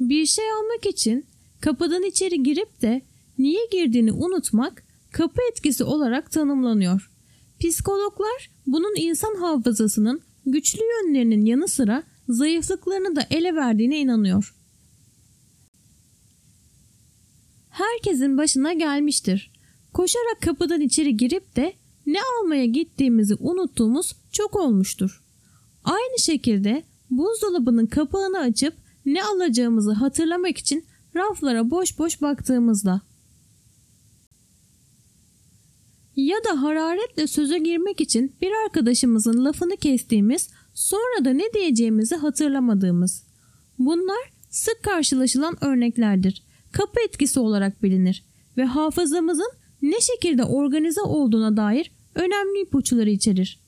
Bir şey almak için kapıdan içeri girip de niye girdiğini unutmak kapı etkisi olarak tanımlanıyor. Psikologlar bunun insan hafızasının güçlü yönlerinin yanı sıra zayıflıklarını da ele verdiğine inanıyor. Herkesin başına gelmiştir. Koşarak kapıdan içeri girip de ne almaya gittiğimizi unuttuğumuz çok olmuştur. Aynı şekilde buzdolabının kapağını açıp ne alacağımızı hatırlamak için raflara boş boş baktığımızda ya da hararetle söze girmek için bir arkadaşımızın lafını kestiğimiz sonra da ne diyeceğimizi hatırlamadığımız. Bunlar sık karşılaşılan örneklerdir. Kapı etkisi olarak bilinir ve hafızamızın ne şekilde organize olduğuna dair önemli ipuçları içerir.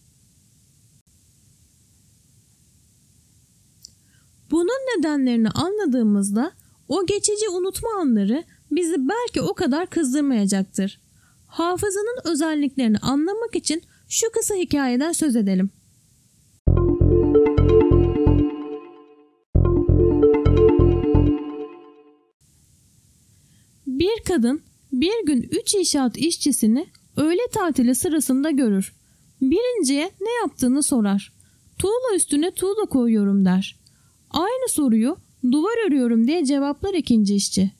Bunun nedenlerini anladığımızda o geçici unutma anları bizi belki o kadar kızdırmayacaktır. Hafızanın özelliklerini anlamak için şu kısa hikayeden söz edelim. Bir kadın bir gün üç inşaat işçisini öğle tatili sırasında görür. Birinciye ne yaptığını sorar. Tuğla üstüne tuğla koyuyorum der. Aynı soruyu duvar örüyorum diye cevaplar ikinci işçi.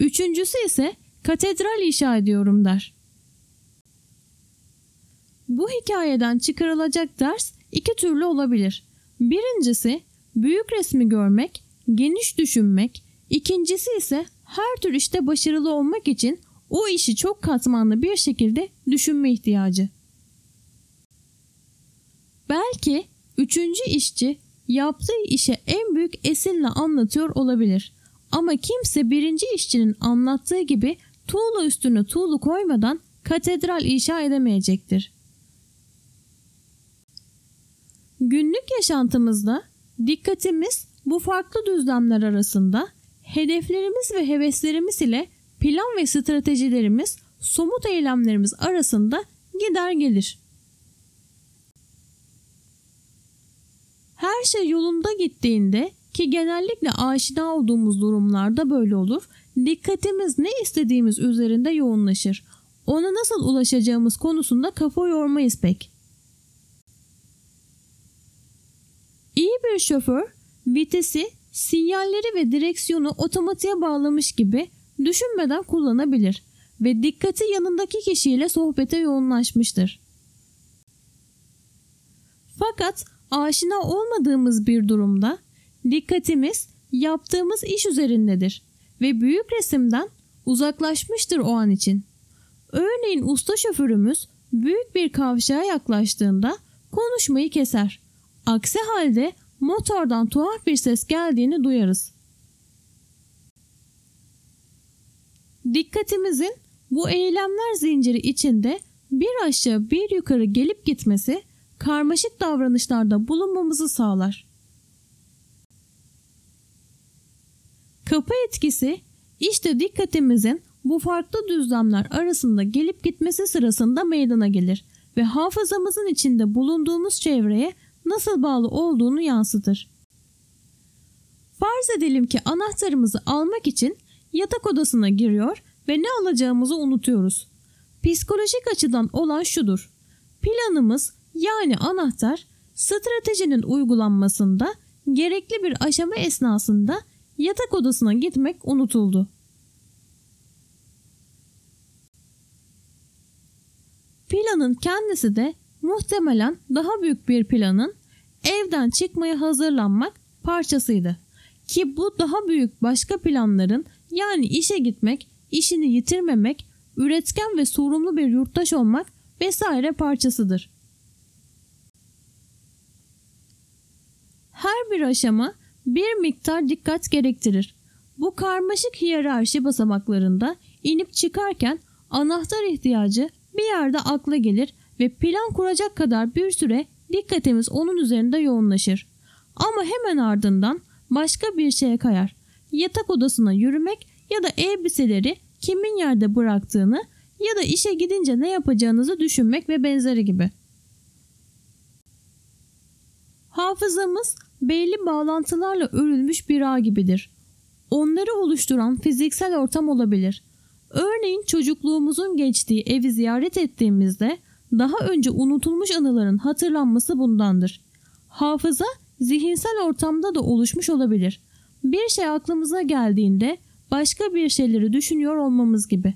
Üçüncüsü ise katedral inşa ediyorum der. Bu hikayeden çıkarılacak ders iki türlü olabilir. Birincisi büyük resmi görmek, geniş düşünmek. İkincisi ise her tür işte başarılı olmak için o işi çok katmanlı bir şekilde düşünme ihtiyacı. Belki üçüncü işçi yaptığı işe en büyük esinle anlatıyor olabilir. Ama kimse birinci işçinin anlattığı gibi tuğla üstüne tuğlu koymadan katedral inşa edemeyecektir. Günlük yaşantımızda dikkatimiz bu farklı düzlemler arasında hedeflerimiz ve heveslerimiz ile plan ve stratejilerimiz somut eylemlerimiz arasında gider gelir. Her şey yolunda gittiğinde ki genellikle aşina olduğumuz durumlarda böyle olur. Dikkatimiz ne istediğimiz üzerinde yoğunlaşır. Ona nasıl ulaşacağımız konusunda kafa yormayız pek. İyi bir şoför vitesi, sinyalleri ve direksiyonu otomatiğe bağlamış gibi düşünmeden kullanabilir ve dikkati yanındaki kişiyle sohbete yoğunlaşmıştır. Fakat aşina olmadığımız bir durumda dikkatimiz yaptığımız iş üzerindedir ve büyük resimden uzaklaşmıştır o an için. Örneğin usta şoförümüz büyük bir kavşağa yaklaştığında konuşmayı keser. Aksi halde motordan tuhaf bir ses geldiğini duyarız. Dikkatimizin bu eylemler zinciri içinde bir aşağı bir yukarı gelip gitmesi karmaşık davranışlarda bulunmamızı sağlar. Kapı etkisi işte dikkatimizin bu farklı düzlemler arasında gelip gitmesi sırasında meydana gelir ve hafızamızın içinde bulunduğumuz çevreye nasıl bağlı olduğunu yansıtır. Farz edelim ki anahtarımızı almak için yatak odasına giriyor ve ne alacağımızı unutuyoruz. Psikolojik açıdan olan şudur. Planımız yani anahtar stratejinin uygulanmasında gerekli bir aşama esnasında yatak odasına gitmek unutuldu. Planın kendisi de muhtemelen daha büyük bir planın evden çıkmaya hazırlanmak parçasıydı. Ki bu daha büyük başka planların yani işe gitmek, işini yitirmemek, üretken ve sorumlu bir yurttaş olmak vesaire parçasıdır. Her bir aşama bir miktar dikkat gerektirir. Bu karmaşık hiyerarşi basamaklarında inip çıkarken anahtar ihtiyacı bir yerde akla gelir ve plan kuracak kadar bir süre dikkatimiz onun üzerinde yoğunlaşır. Ama hemen ardından başka bir şeye kayar. Yatak odasına yürümek ya da elbiseleri kimin yerde bıraktığını ya da işe gidince ne yapacağınızı düşünmek ve benzeri gibi. Hafızamız belli bağlantılarla örülmüş bir ağ gibidir. onları oluşturan fiziksel ortam olabilir. Örneğin çocukluğumuzun geçtiği evi ziyaret ettiğimizde daha önce unutulmuş anıların hatırlanması bundandır. Hafıza zihinsel ortamda da oluşmuş olabilir. Bir şey aklımıza geldiğinde başka bir şeyleri düşünüyor olmamız gibi.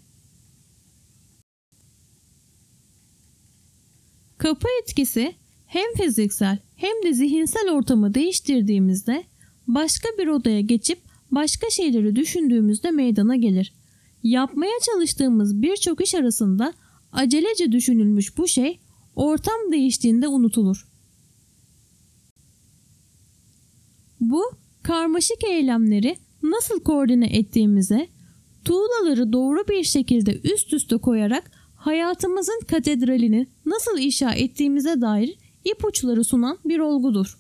Kapı etkisi hem fiziksel hem de zihinsel ortamı değiştirdiğimizde başka bir odaya geçip başka şeyleri düşündüğümüzde meydana gelir. Yapmaya çalıştığımız birçok iş arasında acelece düşünülmüş bu şey ortam değiştiğinde unutulur. Bu karmaşık eylemleri nasıl koordine ettiğimize, tuğlaları doğru bir şekilde üst üste koyarak hayatımızın katedralini nasıl inşa ettiğimize dair ipuçları sunan bir olgudur.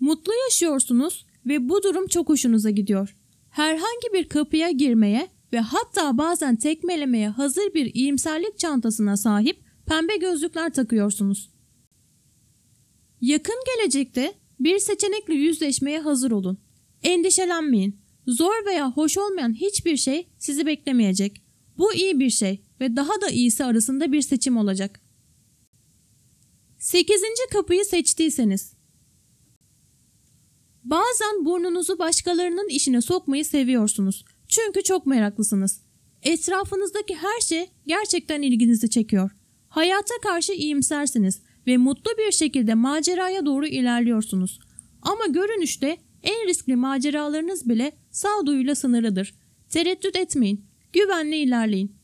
Mutlu yaşıyorsunuz ve bu durum çok hoşunuza gidiyor. Herhangi bir kapıya girmeye ve hatta bazen tekmelemeye hazır bir iyimserlik çantasına sahip pembe gözlükler takıyorsunuz. Yakın gelecekte bir seçenekle yüzleşmeye hazır olun. Endişelenmeyin. Zor veya hoş olmayan hiçbir şey sizi beklemeyecek. Bu iyi bir şey ve daha da iyisi arasında bir seçim olacak. 8. kapıyı seçtiyseniz Bazen burnunuzu başkalarının işine sokmayı seviyorsunuz. Çünkü çok meraklısınız. Etrafınızdaki her şey gerçekten ilginizi çekiyor. Hayata karşı iyimsersiniz ve mutlu bir şekilde maceraya doğru ilerliyorsunuz. Ama görünüşte en riskli maceralarınız bile sağduyuyla sınırlıdır. Tereddüt etmeyin. Güvenle ilerleyin.